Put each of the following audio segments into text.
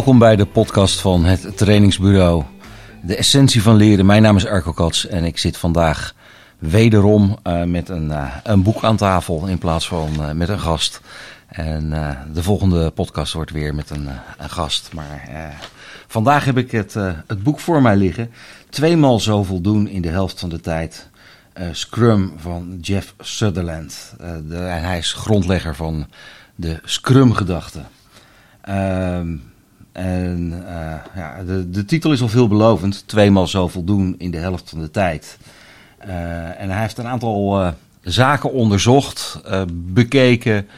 Welkom bij de podcast van het trainingsbureau. De essentie van leren. Mijn naam is Arco Kats en ik zit vandaag wederom uh, met een, uh, een boek aan tafel in plaats van uh, met een gast. En de volgende podcast wordt weer met een, een gast. Maar vandaag heb ik het, het boek voor mij liggen. Tweemaal zoveel doen in de helft van de tijd. Scrum van Jeff Sutherland. De, hij is grondlegger van de Scrum-gedachte. Ehm, en uh, ja, de, de titel is al veelbelovend. Tweemaal zoveel doen in de helft van de tijd. Uh, en hij heeft een aantal uh, zaken onderzocht, bekeken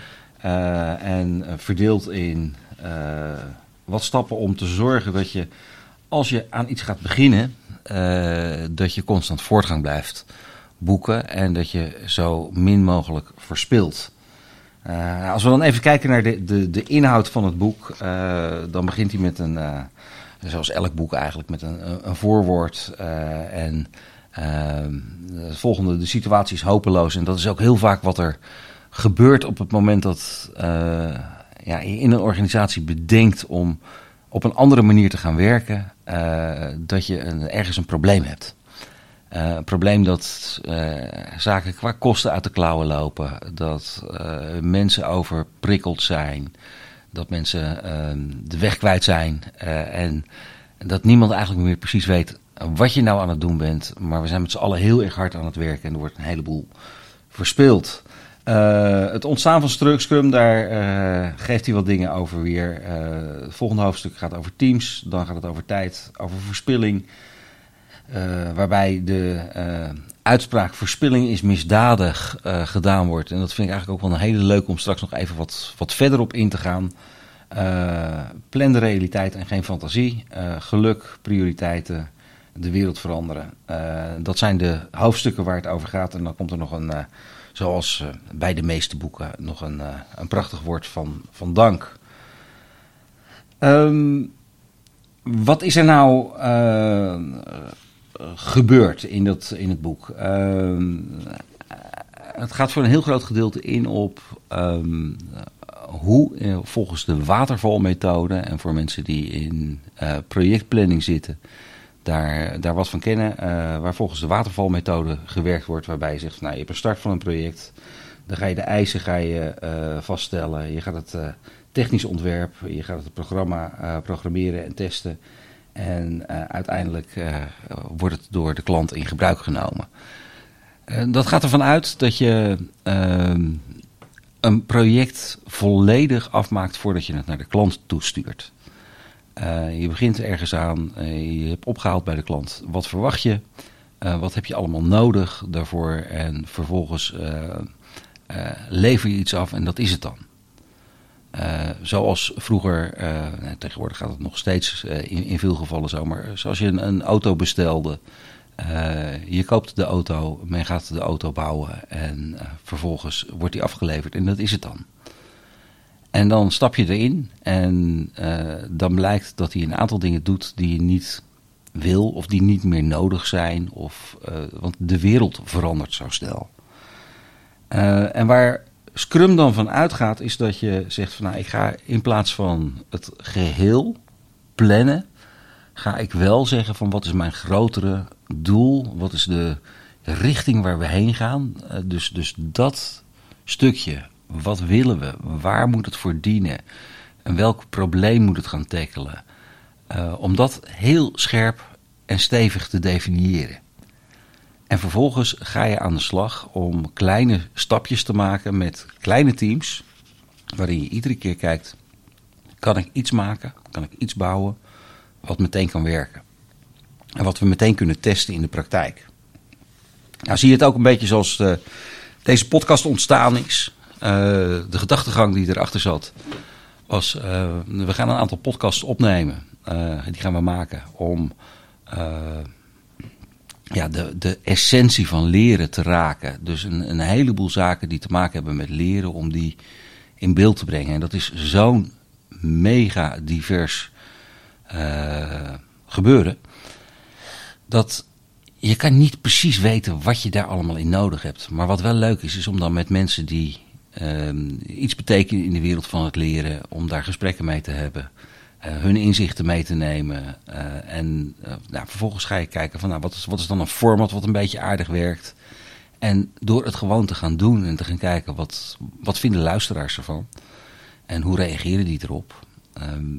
en verdeeld in wat stappen om te zorgen dat je, als je aan iets gaat beginnen, dat je constant voortgang blijft boeken en dat je zo min mogelijk verspilt. Uh, als we dan even kijken naar de, de, de inhoud van het boek, uh, dan begint hij met een, uh, zoals elk boek eigenlijk, met een, een voorwoord. en het volgende, de situatie is hopeloos. En dat is ook heel vaak wat er gebeurt op het moment dat ja, je in een organisatie bedenkt om op een andere manier te gaan werken, dat je een, ergens een probleem hebt. Een probleem dat uh, zaken qua kosten uit de klauwen lopen, dat uh, mensen overprikkeld zijn, dat mensen ehm, de weg kwijt zijn en dat niemand eigenlijk meer precies weet wat je nou aan het doen bent. Maar we zijn met z'n allen heel erg hard aan het werken en er wordt een heleboel verspild. het ontstaan van Scrum, daar geeft hij wat dingen over weer. het volgende hoofdstuk gaat over teams, dan gaat het over tijd, over verspilling. Uh, waarbij de uh, uitspraak verspilling is misdadig uh, gedaan wordt. En dat vind ik eigenlijk ook wel een hele leuk om straks nog even wat, wat verder op in te gaan. plan de realiteit en geen fantasie. geluk, prioriteiten, de wereld veranderen. dat zijn de hoofdstukken waar het over gaat. En dan komt er nog een, zoals bij de meeste boeken, nog een, een prachtig woord van, van dank. Um, wat is er nou gebeurt in, dat, in het boek. Uh, het gaat voor een heel groot gedeelte in op um, hoe eh, volgens de watervalmethode en voor mensen die in uh, projectplanning zitten, daar, daar wat van kennen, uh, waar volgens de watervalmethode gewerkt wordt, waarbij je zegt, nou, je hebt een start van een project, dan ga je de eisen ga je, vaststellen, je gaat het technisch ontwerp, je gaat het programma programmeren en testen. En uh, uiteindelijk uh, wordt het door de klant in gebruik genomen. Uh, dat gaat ervan uit dat je ehm, een project volledig afmaakt voordat je het naar de klant toestuurt. je begint ergens aan, je hebt opgehaald bij de klant. Wat verwacht je? wat heb je allemaal nodig daarvoor? En vervolgens lever je iets af en dat is het dan. Uh, zoals vroeger, uh, tegenwoordig gaat het nog steeds uh, in, in, veel gevallen zo, maar zoals je een, een auto bestelde, je koopt de auto, men gaat de auto bouwen en vervolgens wordt die afgeleverd en dat is het dan. En dan stap je erin en dan blijkt dat hij een aantal dingen doet die je niet wil of die niet meer nodig zijn, of, want de wereld verandert zo snel. en waar Scrum dan van uitgaat, is dat je zegt van nou, ik ga in plaats van het geheel plannen, ga ik wel zeggen van wat is mijn grotere doel, wat is de richting waar we heen gaan. Uh, dus, dus dat stukje, wat willen we, waar moet het voor dienen en welk probleem moet het gaan tackelen. Uh, om dat heel scherp en stevig te definiëren. En vervolgens ga je aan de slag om kleine stapjes te maken met kleine teams. Waarin je iedere keer kijkt: kan ik iets maken? Kan ik iets bouwen? Wat meteen kan werken. En wat we meteen kunnen testen in de praktijk. Nou zie je het ook een beetje zoals de, eh, deze podcast ontstaan is. Uh, de gedachtegang die erachter zat was: uh, we gaan een aantal podcasts opnemen. Uh, die gaan we maken om ja, de, de essentie van leren te raken. Dus een, een heleboel zaken die te maken hebben met leren, om die in beeld te brengen. En dat is zo'n mega divers uh, gebeuren. Dat je kan niet precies weten wat je daar allemaal in nodig hebt. Maar wat wel leuk is, is om dan met mensen die uh, iets betekenen in de wereld van het leren, om daar gesprekken mee te hebben. Hun inzichten mee te nemen. en nou, vervolgens ga je kijken van nou, wat, is, wat is dan een format wat een beetje aardig werkt. En door het gewoon te gaan doen en te gaan kijken wat, wat vinden luisteraars ervan en hoe reageren die erop, ehm,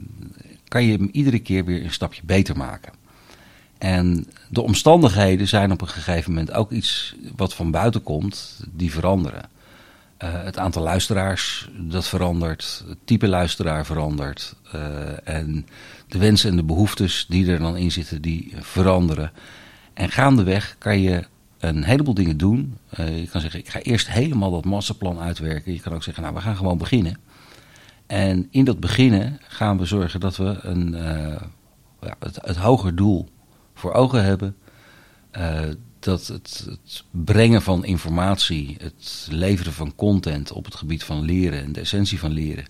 kan je hem iedere keer weer een stapje beter maken. En de omstandigheden zijn op een gegeven moment ook iets wat van buiten komt, die veranderen. Uh, het aantal luisteraars, dat verandert. Het type luisteraar verandert. Uh, en de wensen en de behoeftes die er dan in zitten, die veranderen. En gaandeweg kan je een heleboel dingen doen. Uh, je kan zeggen, ik ga eerst helemaal dat masterplan uitwerken. Je kan ook zeggen, nou, we gaan gewoon beginnen. En in dat beginnen gaan we zorgen dat we een, ja, het, het hoger doel voor ogen hebben. Dat het, het, brengen van informatie, het leveren van content op het gebied van leren en de essentie van leren,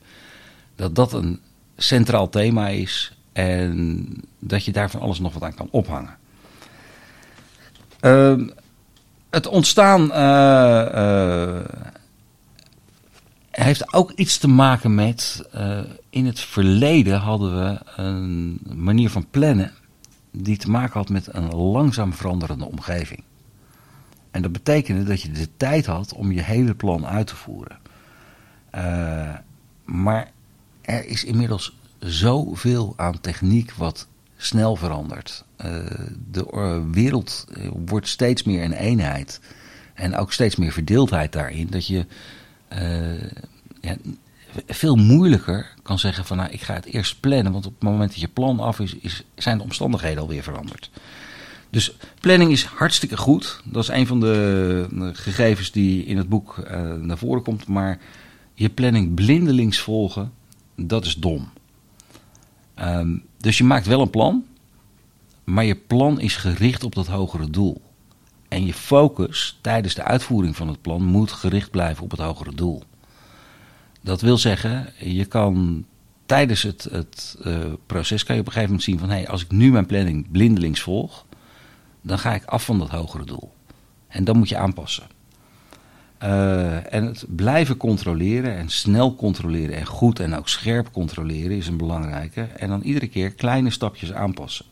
dat dat een centraal thema is en dat je daar van alles nog wat aan kan ophangen. Uh, het ontstaan uh, heeft ook iets te maken met. in het verleden hadden we een manier van plannen die te maken had met een langzaam veranderende omgeving. En dat betekende dat je de tijd had om je hele plan uit te voeren. Uh, maar er is inmiddels zoveel aan techniek wat snel verandert. Uh, de wereld wordt steeds meer een eenheid. En ook steeds meer verdeeldheid daarin. Dat je ja, veel moeilijker kan zeggen van nou ik ga het eerst plannen. Want op het moment dat je plan af is, is zijn de omstandigheden alweer veranderd. Dus planning is hartstikke goed. Dat is een van de gegevens die in het boek uh, naar voren komt. Maar je planning blindelings volgen, dat is dom. Um, dus je maakt wel een plan, maar je plan is gericht op dat hogere doel. En je focus tijdens de uitvoering van het plan moet gericht blijven op het hogere doel. Dat wil zeggen, je kan tijdens het, het uh, proces kan je op een gegeven moment zien van hé, hey, als ik nu mijn planning blindelings volg, dan ga ik af van dat hogere doel. En dan moet je aanpassen. Uh, en het blijven controleren en snel controleren en goed en ook scherp controleren is een belangrijke. En dan iedere keer kleine stapjes aanpassen.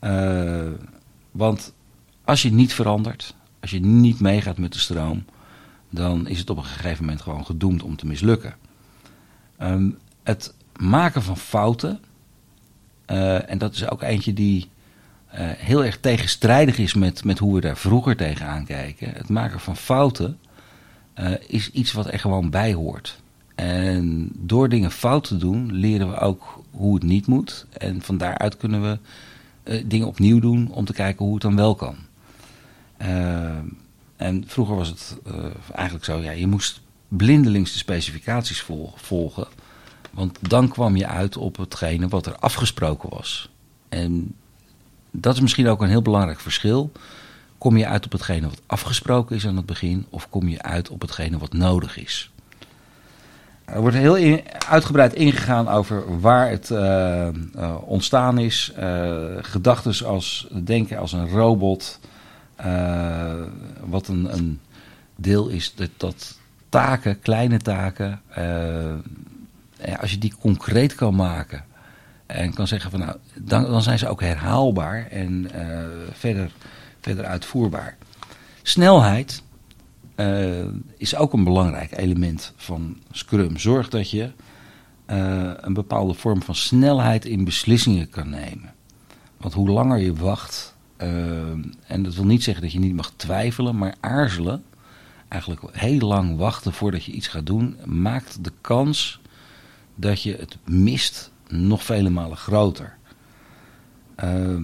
Uh, want als je niet verandert, als je niet meegaat met de stroom, dan is het op een gegeven moment gewoon gedoemd om te mislukken. Um, het maken van fouten, uh, en dat is ook eentje die uh, heel erg tegenstrijdig is met, met hoe we daar vroeger tegenaan kijken. Het maken van fouten uh, is iets wat er gewoon bij hoort. En door dingen fout te doen, leren we ook hoe het niet moet. En van daaruit kunnen we dingen opnieuw doen om te kijken hoe het dan wel kan. En vroeger was het uh, eigenlijk zo, ja, je moest blindelings de specificaties volgen. Want dan kwam je uit op hetgene wat er afgesproken was. En dat is misschien ook een heel belangrijk verschil. Kom je uit op hetgene wat afgesproken is aan het begin, of kom je uit op hetgene wat nodig is? Er wordt heel uitgebreid ingegaan over waar het uh, uh, ontstaan is. Gedachten als denken als een robot, uh, wat een, een, deel is dat, dat taken, kleine taken, uh, als je die concreet kan maken en kan zeggen van nou, dan, dan zijn ze ook herhaalbaar en uh, verder, verder uitvoerbaar. Snelheid is ook een belangrijk element van Scrum. Zorg dat je een bepaalde vorm van snelheid in beslissingen kan nemen. Want hoe langer je wacht, en dat wil niet zeggen dat je niet mag twijfelen, maar aarzelen, eigenlijk heel lang wachten voordat je iets gaat doen, maakt de kans dat je het mist nog vele malen groter. Uh,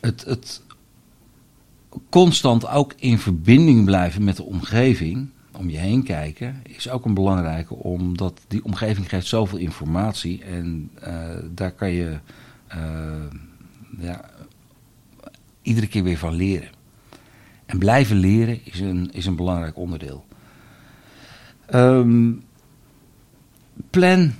het, het constant ook in verbinding blijven met de omgeving, om je heen kijken, is ook een belangrijke, omdat die omgeving geeft zoveel informatie en uh, daar kan je uh, ja, iedere keer weer van leren. En blijven leren is een, is een belangrijk onderdeel. Um, plan,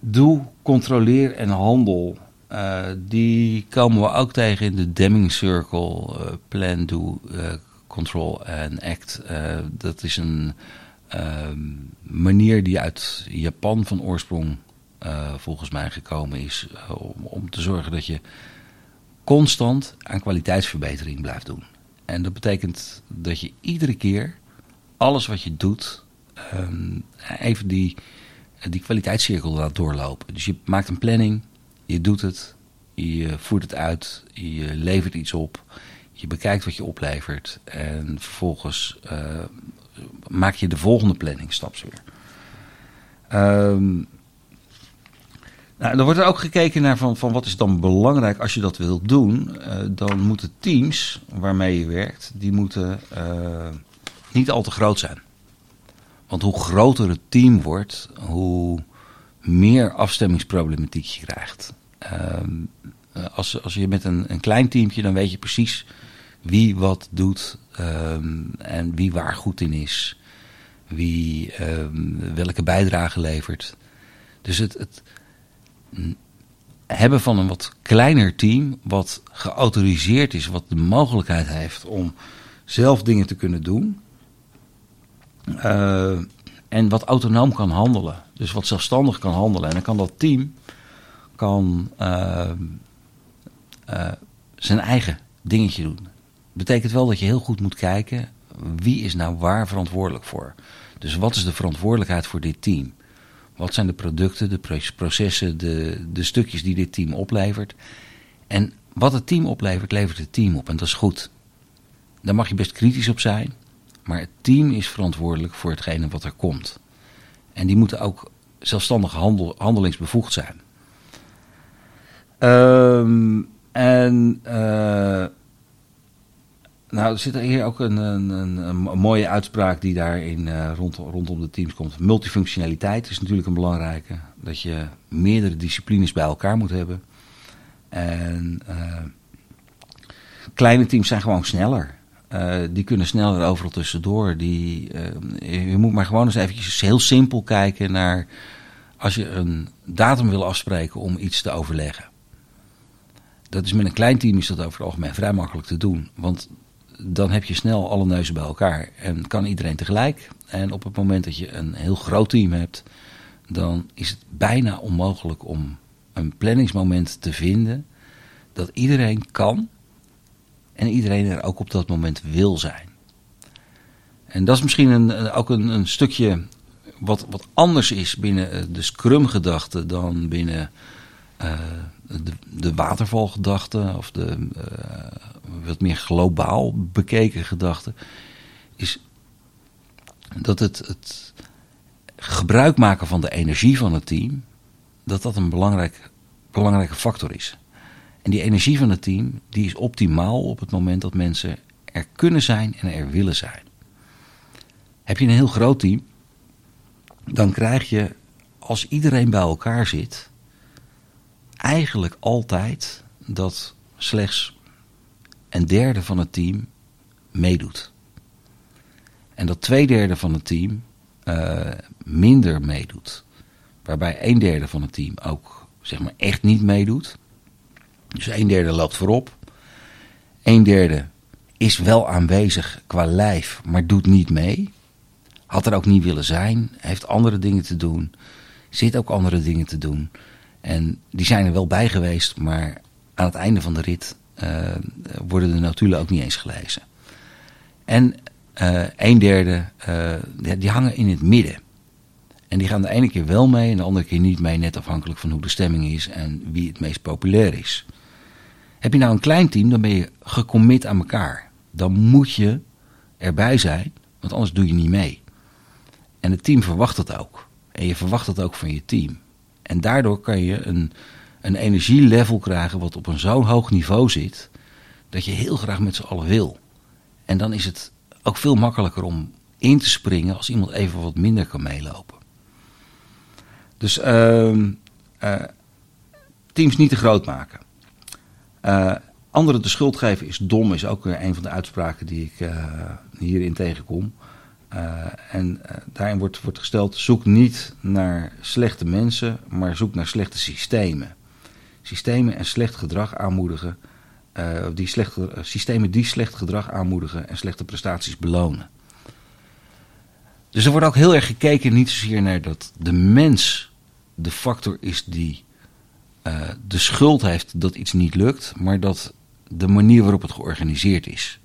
doe, controleer en handel. Uh, die komen we ook tegen in de Deming Circle. Uh, plan, do, uh, control en act. dat is een ehm, manier die uit Japan van oorsprong volgens mij gekomen is om, om te zorgen dat je constant aan kwaliteitsverbetering blijft doen. En dat betekent dat je iedere keer alles wat je doet, ehm, even die, die kwaliteitscirkel laat doorlopen. Dus je maakt een planning, je doet het, je voert het uit, je levert iets op, je bekijkt wat je oplevert en vervolgens uh, maak je de volgende planning staps weer. Um, nou, dan wordt er ook gekeken naar van, van wat is dan belangrijk als je dat wilt doen. Uh, dan moeten teams waarmee je werkt, die moeten uh, niet al te groot zijn. Want hoe groter het team wordt, hoe meer afstemmingsproblematiek je krijgt. Uh, als, als je met een, een klein teamje, dan weet je precies wie wat doet en wie waar goed in is. Wie welke bijdrage levert. Dus het, het hebben van een wat kleiner team, wat geautoriseerd is, wat de mogelijkheid heeft om zelf dingen te kunnen doen. Uh, en wat autonoom kan handelen. Dus wat zelfstandig kan handelen. En dan kan dat team kan, uh, uh, zijn eigen dingetje doen. Betekent wel dat je heel goed moet kijken wie is nou waar verantwoordelijk voor. Dus wat is de verantwoordelijkheid voor dit team? Wat zijn de producten, de processen, de, de stukjes die dit team oplevert? En wat het team oplevert, levert het team op. En dat is goed. Daar mag je best kritisch op zijn. Maar het team is verantwoordelijk voor hetgene wat er komt. En die moeten ook zelfstandig handel, handelingsbevoegd zijn. Um, en uh, nou, er zit hier ook een, een, een, mooie uitspraak die daarin uh, rond, rondom de teams komt. Multifunctionaliteit is natuurlijk een belangrijke. Dat je meerdere disciplines bij elkaar moet hebben. En uh, kleine teams zijn gewoon sneller. Uh, die kunnen sneller overal tussendoor. Die, je moet maar gewoon eens eventjes heel simpel kijken naar als je een datum wil afspreken om iets te overleggen. Dat is met een klein team is dat over het algemeen vrij makkelijk te doen. Want dan heb je snel alle neuzen bij elkaar en kan iedereen tegelijk. En op het moment dat je een heel groot team hebt, dan is het bijna onmogelijk om een planningsmoment te vinden dat iedereen kan en iedereen er ook op dat moment wil zijn. En dat is misschien een, ook een, een stukje wat, wat anders is binnen eh, de Scrum-gedachte dan binnen de, de watervalgedachte of de uh, wat meer globaal bekeken gedachte, is dat het, het gebruik maken van de energie van het team, dat dat een belangrijk, belangrijke factor is. En die energie van het team, die is optimaal op het moment dat mensen er kunnen zijn en er willen zijn. Heb je een heel groot team, dan krijg je, als iedereen bij elkaar zit, eigenlijk altijd dat slechts een derde van het team meedoet. En dat twee derde van het team uh, minder meedoet. Waarbij een derde van het team ook zeg maar echt niet meedoet. Dus een derde loopt voorop. Een derde is wel aanwezig qua lijf, maar doet niet mee. Had er ook niet willen zijn, heeft andere dingen te doen, zit ook andere dingen te doen. En die zijn er wel bij geweest, maar aan het einde van de rit uh, worden de notulen ook niet eens gelezen. En uh, een derde, uh, die hangen in het midden. En die gaan de ene keer wel mee en de andere keer niet mee, net afhankelijk van hoe de stemming is en wie het meest populair is. Heb je nou een klein team, dan ben je gecommit aan elkaar. Dan moet je erbij zijn, want anders doe je niet mee. En het team verwacht dat ook. En je verwacht dat ook van je team. En daardoor kan je een, een energielevel krijgen wat op een zo hoog niveau zit, dat je heel graag met z'n allen wil. En dan is het ook veel makkelijker om in te springen als iemand even wat minder kan meelopen. Dus uh, uh, teams niet te groot maken. Uh, anderen de schuld geven is dom, is ook een van de uitspraken die ik hierin tegenkom. Uh, en uh, daarin wordt, wordt gesteld: zoek niet naar slechte mensen, maar zoek naar slechte systemen. Systemen en slecht gedrag aanmoedigen, uh, die slecht, systemen die slecht gedrag aanmoedigen en slechte prestaties belonen. Dus er wordt ook heel erg gekeken, niet zozeer naar dat de mens de factor is die de schuld heeft dat iets niet lukt, maar dat de manier waarop het georganiseerd is,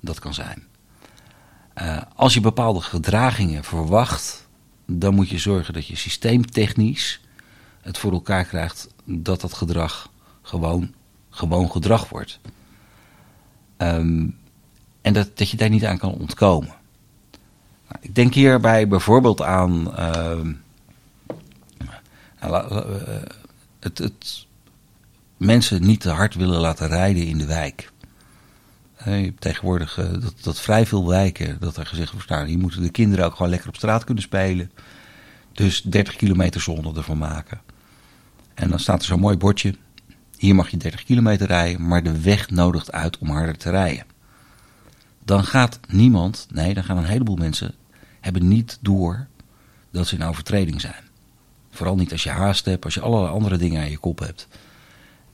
dat kan zijn. Uh, als je bepaalde gedragingen verwacht, dan moet je zorgen dat je systeemtechnisch het voor elkaar krijgt dat dat gedrag gewoon, gewoon gedrag wordt. Um, en dat, dat je daar niet aan kan ontkomen. Nou, ik denk hierbij bijvoorbeeld aan uh, het, het, mensen niet te hard willen laten rijden in de wijk. Tegenwoordig uh, dat, dat vrij veel wijken, dat er gezegd wordt, nou, hier moeten de kinderen ook gewoon lekker op straat kunnen spelen. Dus 30 kilometer zone ervan maken. En dan staat er zo'n mooi bordje. Hier mag je 30 kilometer rijden, maar de weg nodigt uit om harder te rijden. Dan gaat niemand, nee, dan gaan een heleboel mensen, hebben niet door dat ze in overtreding zijn. Vooral niet als je haast hebt, als je allerlei andere dingen aan je kop hebt.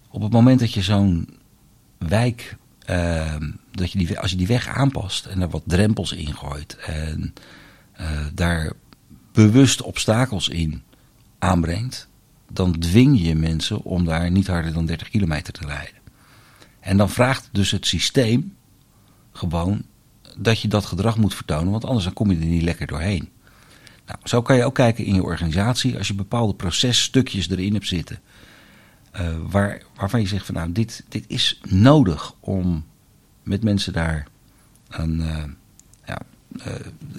Op het moment dat je zo'n wijk, uh, dat je die, als je die weg aanpast en er wat drempels in gooit en uh, daar bewust obstakels in aanbrengt, dan dwing je mensen om daar niet harder dan 30 kilometer te rijden. En dan vraagt dus het systeem gewoon dat je dat gedrag moet vertonen, want anders dan kom je er niet lekker doorheen. Nou, zo kan je ook kijken in je organisatie als je bepaalde processtukjes erin hebt zitten. Uh, waar, waarvan je zegt van nou, dit, dit is nodig om met mensen daar een, uh, ja, uh,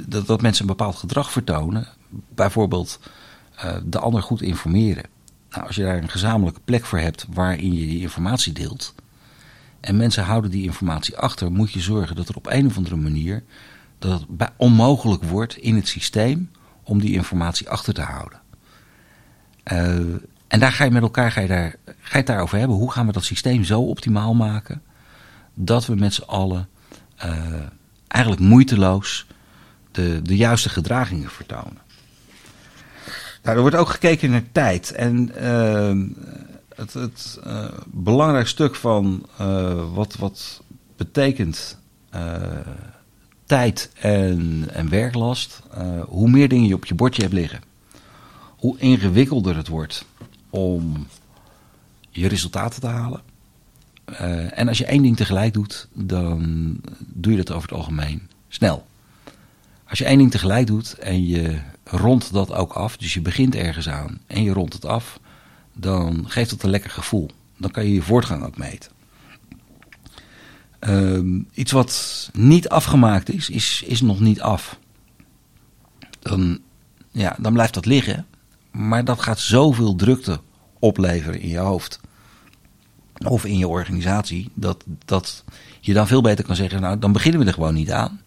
dat, dat mensen een bepaald gedrag vertonen. Bijvoorbeeld de ander goed informeren. Nou, als je daar een gezamenlijke plek voor hebt waarin je die informatie deelt. En mensen houden die informatie achter, moet je zorgen dat er op een of andere manier dat het onmogelijk wordt in het systeem om die informatie achter te houden. En daar ga je met elkaar ga je daar, ga je het daarover hebben. Hoe gaan we dat systeem zo optimaal maken dat we met z'n allen uh, eigenlijk moeiteloos de, de juiste gedragingen vertonen. Nou, er wordt ook gekeken naar tijd. En uh, het, het uh, belangrijk stuk van wat, wat betekent tijd en, en werklast, hoe meer dingen je op je bordje hebt liggen, hoe ingewikkelder het wordt om je resultaten te halen. Uh, en als je één ding tegelijk doet, dan doe je dat over het algemeen snel. Als je één ding tegelijk doet en je rondt dat ook af, dus je begint ergens aan en je rondt het af, dan geeft het een lekker gevoel. Dan kan je je voortgang ook meten. Uh, iets wat niet afgemaakt is, is, is nog niet af. Dan, ja, dan blijft dat liggen. Maar dat gaat zoveel drukte opleveren in je hoofd. Of in je organisatie. Dat, dat je dan veel beter kan zeggen, nou dan beginnen we er gewoon niet aan.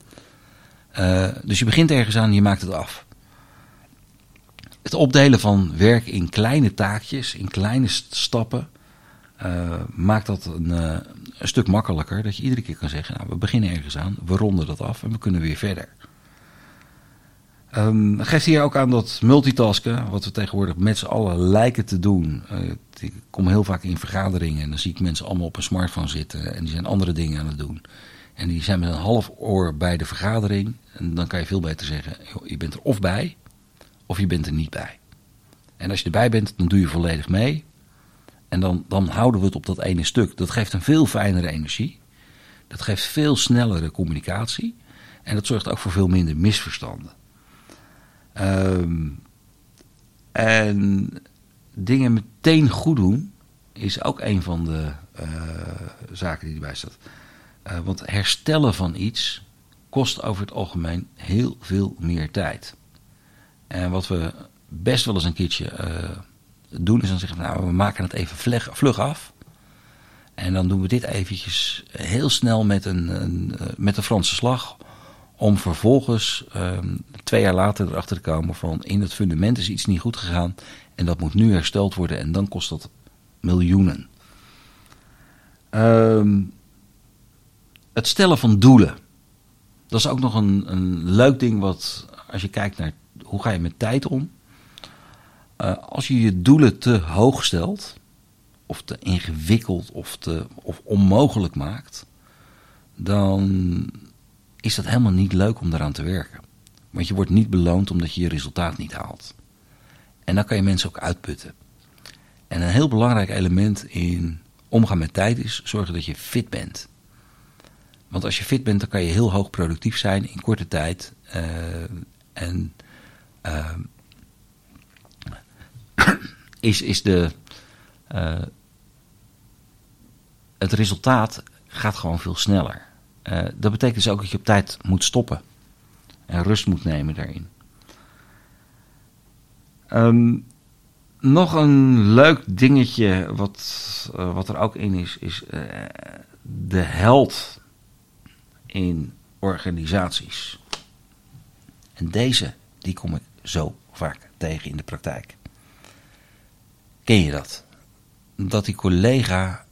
Uh, dus je begint ergens aan en je maakt het af. Het opdelen van werk in kleine taakjes, in kleine stappen, uh, maakt dat een, uh, een stuk makkelijker. Dat je iedere keer kan zeggen, nou, we beginnen ergens aan, we ronden dat af en we kunnen weer verder. Um, geeft hier ook aan dat multitasken, wat we tegenwoordig met z'n allen lijken te doen. Uh, ik kom heel vaak in vergaderingen en dan zie ik mensen allemaal op een smartphone zitten en die zijn andere dingen aan het doen. En die zijn met een half oor bij de vergadering. En dan kan je veel beter zeggen, je bent er of bij, of je bent er niet bij. En als je erbij bent, dan doe je volledig mee. En dan, dan houden we het op dat ene stuk. Dat geeft een veel fijnere energie. Dat geeft veel snellere communicatie. En dat zorgt ook voor veel minder misverstanden. Um, en dingen meteen goed doen is ook een van de uh, zaken die erbij staat. Uh, want herstellen van iets kost over het algemeen heel veel meer tijd. En wat we best wel eens een keertje uh, doen is dan zeggen nou, we maken het even vlug, vlug af. En dan doen we dit eventjes heel snel met een, een met een Franse slag. Om vervolgens um, twee jaar later erachter te komen van in het fundament is iets niet goed gegaan. En dat moet nu hersteld worden en dan kost dat miljoenen. Um, het stellen van doelen. Dat is ook nog een, een leuk ding wat als je kijkt naar hoe ga je met tijd om. Uh, als je je doelen te hoog stelt, of te ingewikkeld of, te, of onmogelijk maakt, dan is dat helemaal niet leuk om daaraan te werken. Want je wordt niet beloond omdat je je resultaat niet haalt. En dan kan je mensen ook uitputten. En een heel belangrijk element in omgaan met tijd is zorgen dat je fit bent. Want als je fit bent, dan kan je heel hoog productief zijn in korte tijd. Uh, en uh, is, is de, uh, het resultaat gaat gewoon veel sneller. Dat betekent dus ook dat je op tijd moet stoppen. En rust moet nemen daarin. Um, nog een leuk dingetje wat, uh, wat er ook in is, is uh, de held in organisaties. En deze, die kom ik zo vaak tegen in de praktijk. Ken je dat? Dat die collega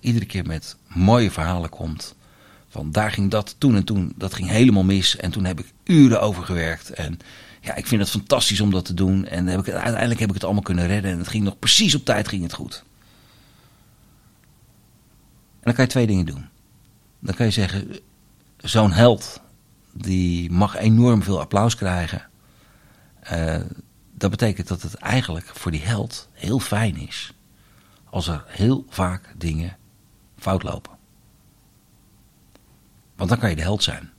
iedere keer met mooie verhalen komt. Van daar ging dat toen en toen, dat ging helemaal mis. En toen heb ik uren over gewerkt. En ja, ik vind het fantastisch om dat te doen. En heb ik, uiteindelijk heb ik het allemaal kunnen redden. En het ging nog precies op tijd ging het goed. En dan kan je twee dingen doen. Dan kan je zeggen, zo'n held, die mag enorm veel applaus krijgen. Uh, dat betekent dat het eigenlijk voor die held heel fijn is. Als er heel vaak dingen fout lopen. Want dan kan je de held zijn.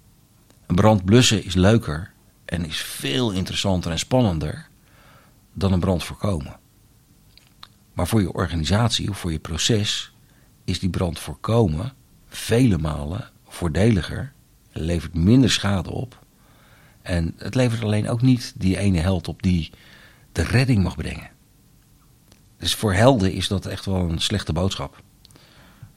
Een brand blussen is leuker en is veel interessanter en spannender dan een brand voorkomen. Maar voor je organisatie of voor je proces is die brand voorkomen vele malen voordeliger, levert minder schade op. En het levert alleen ook niet die ene held op die de redding mag brengen. Dus voor helden is dat echt wel een slechte boodschap.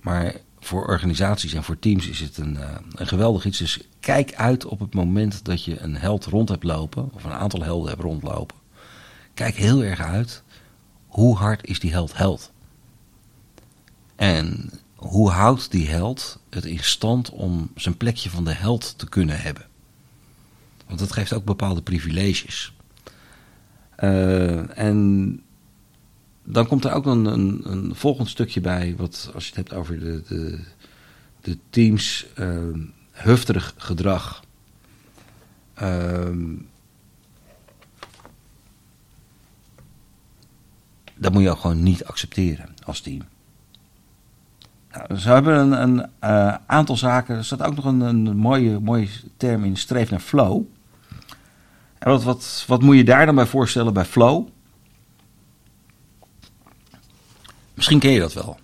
Maar voor organisaties en voor teams is het een, uh, een geweldig iets. Dus kijk uit op het moment dat je een held rond hebt lopen, of een aantal helden hebt rondlopen. Kijk heel erg uit, hoe hard is die held held? En hoe houdt die held het in stand om zijn plekje van de held te kunnen hebben? Want dat geeft ook bepaalde privileges. Uh, en dan komt er ook een, een, een, volgend stukje bij, wat als je het hebt over de, de, de teams uh, hufterig gedrag. Uh, dat moet je ook gewoon niet accepteren als team. Nou, ze hebben een, een uh, aantal zaken. Er staat ook nog een, een mooie, mooie term in: streef naar flow. En wat, wat, wat moet je daar dan bij voorstellen bij flow? Misschien ken je dat wel.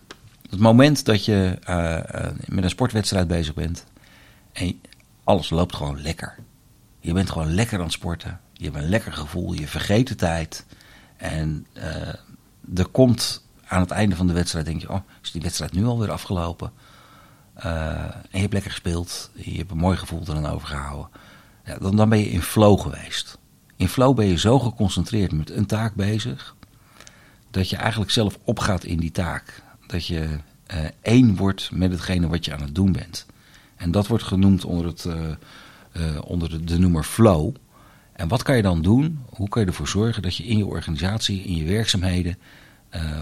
Het moment dat je uh, met een sportwedstrijd bezig bent en alles loopt gewoon lekker. Je bent gewoon lekker aan het sporten. Je hebt een lekker gevoel, je vergeet de tijd. En uh, er komt aan het einde van de wedstrijd, denk je, oh, is die wedstrijd nu alweer afgelopen? en je hebt lekker gespeeld, je hebt een mooi gevoel eraan overgehouden. Ja, dan ben je in flow geweest. In flow ben je zo geconcentreerd met een taak bezig dat je eigenlijk zelf opgaat in die taak. Dat je uh, één wordt met hetgene wat je aan het doen bent. En dat wordt genoemd onder, het, uh, uh, onder de, noemer flow. En wat kan je dan doen? Hoe kan je ervoor zorgen dat je in je organisatie, in je werkzaamheden,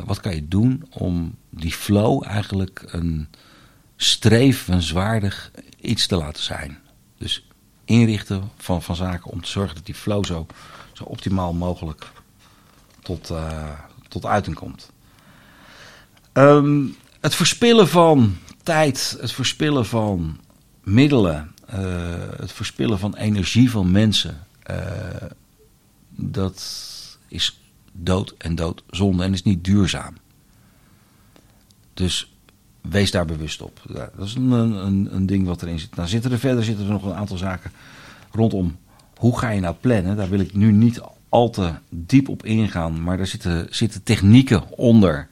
wat kan je doen om die flow eigenlijk een streefwenswaardig iets te laten zijn? Dus inrichten van, van zaken om te zorgen dat die flow zo, zo optimaal mogelijk tot, tot uiting komt. Um, het verspillen van tijd, het verspillen van middelen, uh, het verspillen van energie van mensen, uh, dat is dood en doodzonde en is niet duurzaam. Dus wees daar bewust op. Dat is een, een, een ding wat erin zit. Nou zitten er verder zitten er nog een aantal zaken rondom. Hoe ga je nou plannen? Daar wil ik nu niet al te diep op ingaan. Maar daar zitten, zitten technieken onder.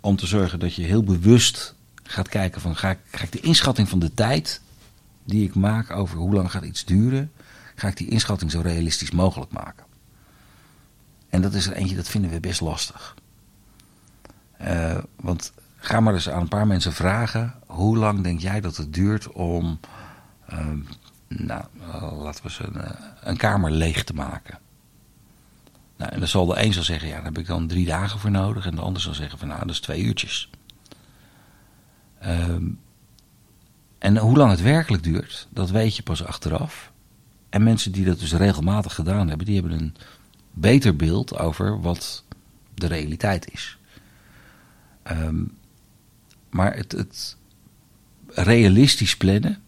Om te zorgen dat je heel bewust gaat kijken van ga ik, de inschatting van de tijd die ik maak over hoe lang gaat iets duren. Ga ik die inschatting zo realistisch mogelijk maken. En dat is er eentje, dat vinden we best lastig. Uh, want ga maar eens aan een paar mensen vragen. Hoe lang denk jij dat het duurt om, uh, nou, laten we ze een, een kamer leeg te maken? Nou, en dan zal de een zal zeggen, ja, daar heb ik dan drie dagen voor nodig. En de ander zal zeggen van, nou, dat is twee uurtjes. Um, en hoe lang het werkelijk duurt, dat weet je pas achteraf. En mensen die dat dus regelmatig gedaan hebben, die hebben een beter beeld over wat de realiteit is. Ehm, maar het, het realistisch plannen,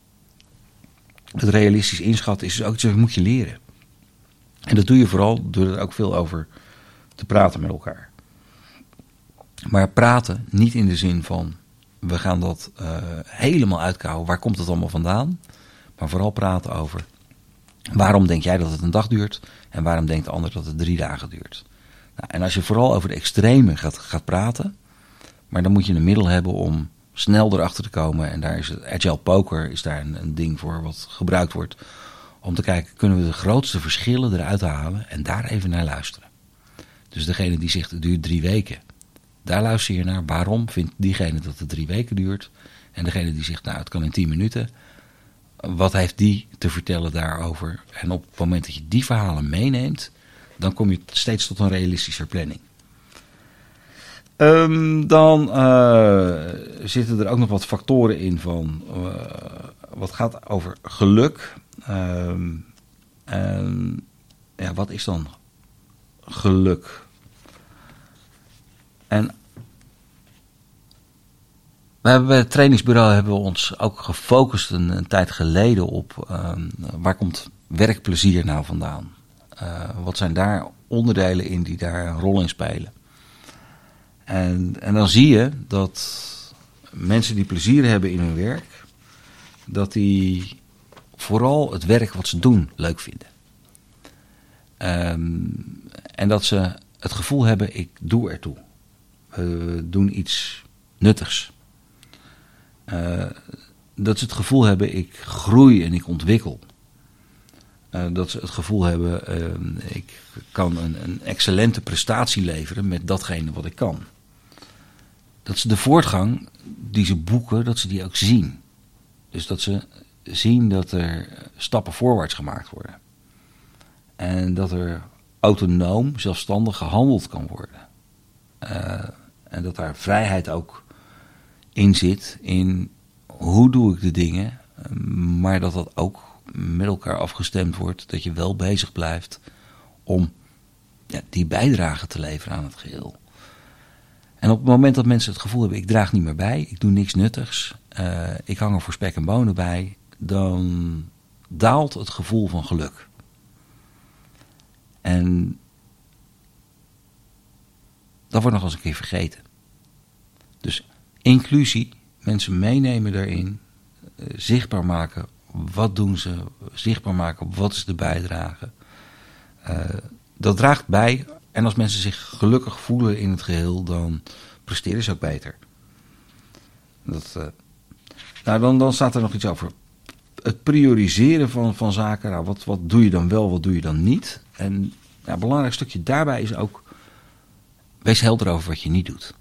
het realistisch inschatten, is dus ook iets dat moet je leren. En dat doe je vooral door er ook veel over te praten met elkaar. Maar praten niet in de zin van we gaan dat uh, helemaal uitkouwen. Waar komt het allemaal vandaan? Maar vooral praten over waarom denk jij dat het een dag duurt en waarom denkt de ander dat het drie dagen duurt. Nou, en als je vooral over de extreme gaat, gaat praten, maar dan moet je een middel hebben om snel erachter te komen. En daar is het agile poker is daar een ding voor wat gebruikt wordt. Om te kijken, kunnen we de grootste verschillen eruit halen en daar even naar luisteren. Dus degene die zegt het duurt drie weken, daar luister je naar. Waarom vindt diegene dat het drie weken duurt? En degene die zegt, nou het kan in tien minuten. Wat heeft die te vertellen daarover? En op het moment dat je die verhalen meeneemt, dan kom je steeds tot een realistischer planning. Um, dan uh, zitten er ook nog wat factoren in van uh, wat gaat over geluk. Um, en ja, wat is dan geluk? En we hebben bij het trainingsbureau hebben we ons ook gefocust een, tijd geleden op um, waar komt werkplezier nou vandaan? Uh, wat zijn daar onderdelen in die daar een rol in spelen? En, en dan zie je dat mensen die plezier hebben in hun werk, dat die vooral het werk wat ze doen leuk vinden. Um, en dat ze het gevoel hebben, ik doe ertoe. We doen iets nuttigs. Uh, dat ze het gevoel hebben, ik groei en ik ontwikkel. Uh, dat ze het gevoel hebben, uh, ik kan een, een, excellente prestatie leveren met datgene wat ik kan. Dat ze de voortgang die ze boeken, dat ze die ook zien. Dus dat ze zien dat er stappen voorwaarts gemaakt worden. En dat er autonoom, zelfstandig gehandeld kan worden. Uh, en dat daar vrijheid ook in zit in hoe doe ik de dingen, maar dat dat ook met elkaar afgestemd wordt, dat je wel bezig blijft om ja, die bijdrage te leveren aan het geheel. En op het moment dat mensen het gevoel hebben, ik draag niet meer bij, ik doe niks nuttigs, uh, ik hang er voor spek en bonen bij, dan daalt het gevoel van geluk. En dat wordt nog eens een keer vergeten. Dus inclusie, mensen meenemen daarin, uh, zichtbaar maken, wat doen ze, zichtbaar maken, wat is de bijdrage. Uh, dat draagt bij en als mensen zich gelukkig voelen in het geheel, dan presteren ze ook beter. Dat, uh, nou, dan, dan staat er nog iets over. Het prioriseren van, van zaken. Nou, wat, wat doe je dan wel, wat doe je dan niet? En nou, een belangrijk stukje daarbij is ook. Wees helder over wat je niet doet.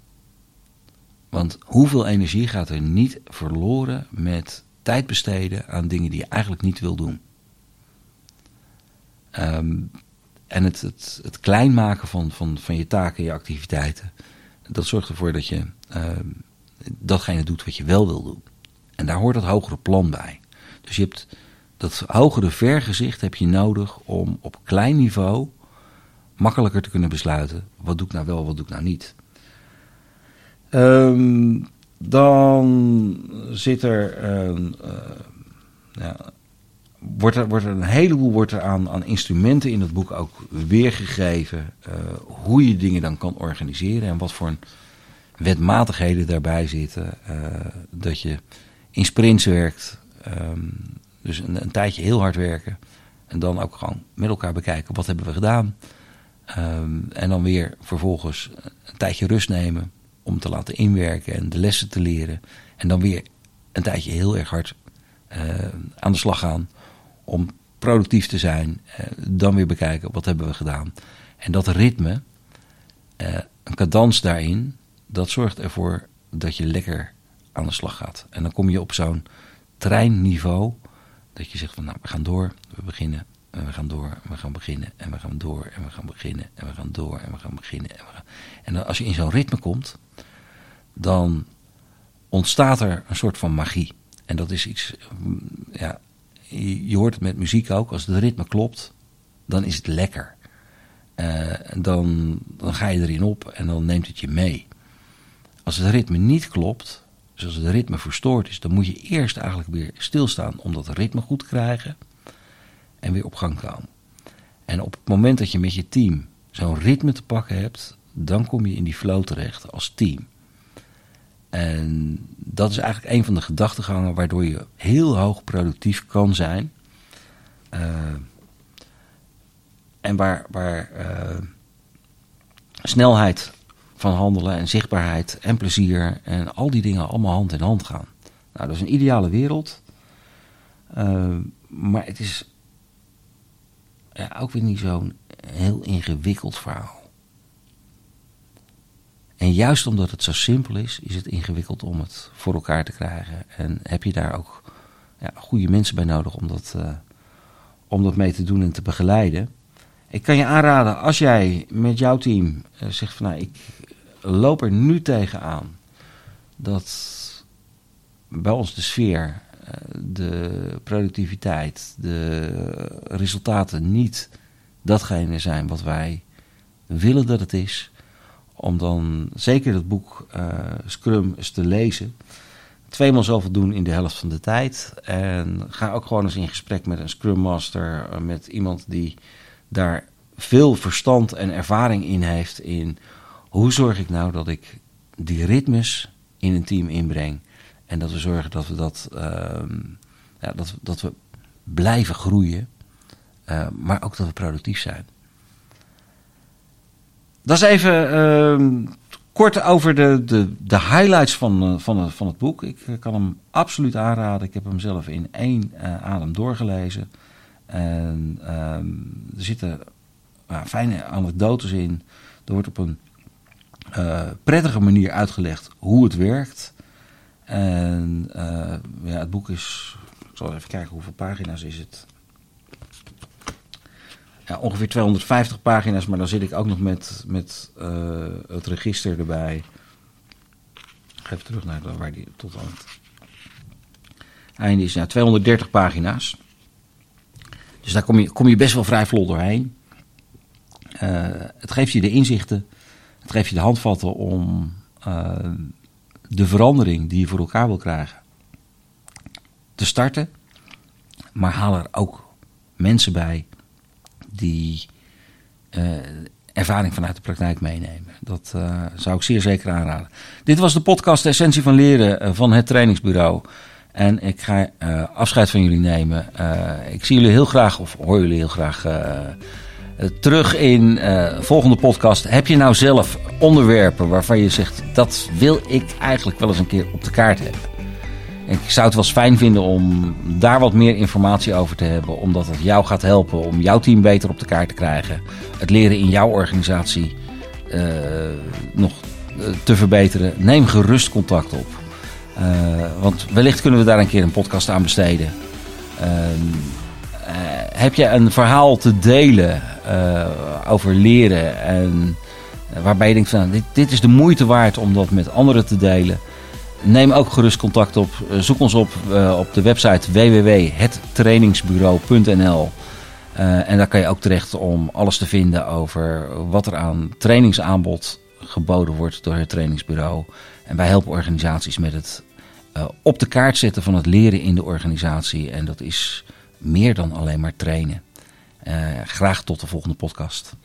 Want hoeveel energie gaat er niet verloren met tijd besteden aan dingen die je eigenlijk niet wil doen? Um, en het, het, het klein maken van, van, van je taken en je activiteiten, dat zorgt ervoor dat je uh, datgene doet wat je wel wil doen. En daar hoort dat hogere plan bij. Dus je hebt dat hogere vergezicht heb je nodig om op klein niveau makkelijker te kunnen besluiten. Wat doe ik nou wel, wat doe ik nou niet. Um, dan zit er een, uh, ja, wordt er, wordt er een heleboel wordt er aan, aan instrumenten in het boek ook weergegeven. Uh, hoe je dingen dan kan organiseren en wat voor wetmatigheden daarbij zitten. Uh, dat je in sprints werkt, um, dus een, tijdje heel hard werken. En dan ook gewoon met elkaar bekijken wat hebben we gedaan. Um, en dan weer vervolgens een tijdje rust nemen om te laten inwerken en de lessen te leren. En dan weer een tijdje heel erg hard uh, aan de slag gaan om productief te zijn. Uh, dan weer bekijken wat hebben we gedaan. En dat ritme, uh, een cadans daarin, dat zorgt ervoor dat je lekker aan de slag gaat. En dan kom je op zo'n treinniveau dat je zegt van nou we gaan door, we beginnen en we gaan door, en we gaan beginnen en we gaan door en we gaan beginnen en we gaan door en we gaan beginnen. En, en als je in zo'n ritme komt, dan ontstaat er een soort van magie. En dat is iets, ja, je, hoort het met muziek ook, als het ritme klopt, dan is het lekker. dan, dan ga je erin op en dan neemt het je mee. Als het ritme niet klopt, dus als het ritme verstoord is, dan moet je eerst eigenlijk weer stilstaan om dat ritme goed te krijgen en weer op gang komen. En op het moment dat je met je team zo'n ritme te pakken hebt, dan kom je in die flow terecht als team. En dat is eigenlijk een van de gedachtegangen waardoor je heel hoog productief kan zijn. Uh, en waar, waar uh, snelheid van handelen en zichtbaarheid en plezier en al die dingen allemaal hand in hand gaan. Nou, dat is een ideale wereld. Uh, maar het is ook weer niet zo'n heel ingewikkeld verhaal. En juist omdat het zo simpel is, is het ingewikkeld om het voor elkaar te krijgen. En heb je daar ook ja, goede mensen bij nodig om dat, uh, om dat mee te doen en te begeleiden. Ik kan je aanraden, als jij met jouw team uh, zegt van nou, ik loop er nu tegenaan dat bij ons de sfeer, uh, de productiviteit, de resultaten niet datgene zijn wat wij willen dat het is om dan zeker het boek uh, Scrum eens te lezen. Tweemaal zoveel doen in de helft van de tijd. En ga ook gewoon eens in gesprek met een Scrum Master, met iemand die daar veel verstand en ervaring in heeft. In hoe zorg ik nou dat ik die ritmes in een team inbreng. En dat we zorgen dat we dat, uh, ja, dat, dat we blijven groeien. Uh, maar ook dat we productief zijn. Dat is even uh, kort over de, de, de highlights van, uh, van, van het boek. Ik uh, kan hem absoluut aanraden. Ik heb hem zelf in één adem doorgelezen. En ehm, er zitten fijne anekdotes in. Er wordt op een prettige manier uitgelegd hoe het werkt. En ja, het boek is. Ik zal even kijken hoeveel pagina's is het ja, ongeveer 250 pagina's, maar dan zit ik ook nog met, met uh, het register erbij. Ik ga even terug naar waar die tot aan het einde is. Ja, 230 pagina's. Dus daar kom je, kom je best wel vrij vlot doorheen. Uh, het geeft je de inzichten, het geeft je de handvatten om uh, de verandering die je voor elkaar wil krijgen te starten. Maar haal er ook mensen bij die uh, ervaring vanuit de praktijk meenemen. Dat zou ik zeer zeker aanraden. Dit was de podcast Essentie van Leren van het trainingsbureau. En ik ga afscheid van jullie nemen. ik zie jullie heel graag, of hoor jullie heel graag terug in de volgende podcast. Heb je nou zelf onderwerpen waarvan je zegt, dat wil ik eigenlijk wel eens een keer op de kaart hebben? Ik zou het wel eens fijn vinden om daar wat meer informatie over te hebben. Omdat het jou gaat helpen om jouw team beter op de kaart te krijgen. Het leren in jouw organisatie nog te verbeteren. Neem gerust contact op. Uh, want wellicht kunnen we daar een keer een podcast aan besteden. heb je een verhaal te delen over leren en waarbij je denkt van dit, dit is de moeite waard om dat met anderen te delen? Neem ook gerust contact op. Zoek ons op op de website www.hettrainingsbureau.nl. Uh, en daar kan je ook terecht om alles te vinden over wat er aan trainingsaanbod geboden wordt door het trainingsbureau. En wij helpen organisaties met het uh, op de kaart zetten van het leren in de organisatie. En dat is meer dan alleen maar trainen. graag tot de volgende podcast.